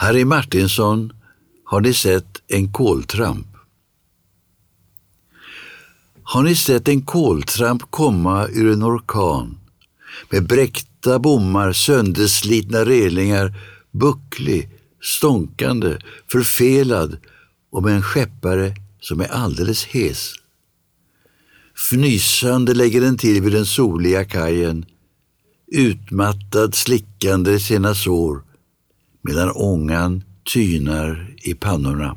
Harry Martinsson, har ni sett en koltramp? Har ni sett en koltramp komma ur en orkan med bräckta bommar, sönderslitna relingar, bucklig, stånkande, förfelad och med en skeppare som är alldeles hes? Fnysande lägger den till vid den soliga kajen, utmattad, slickande sina sår, medan ångan tynar i pannorna.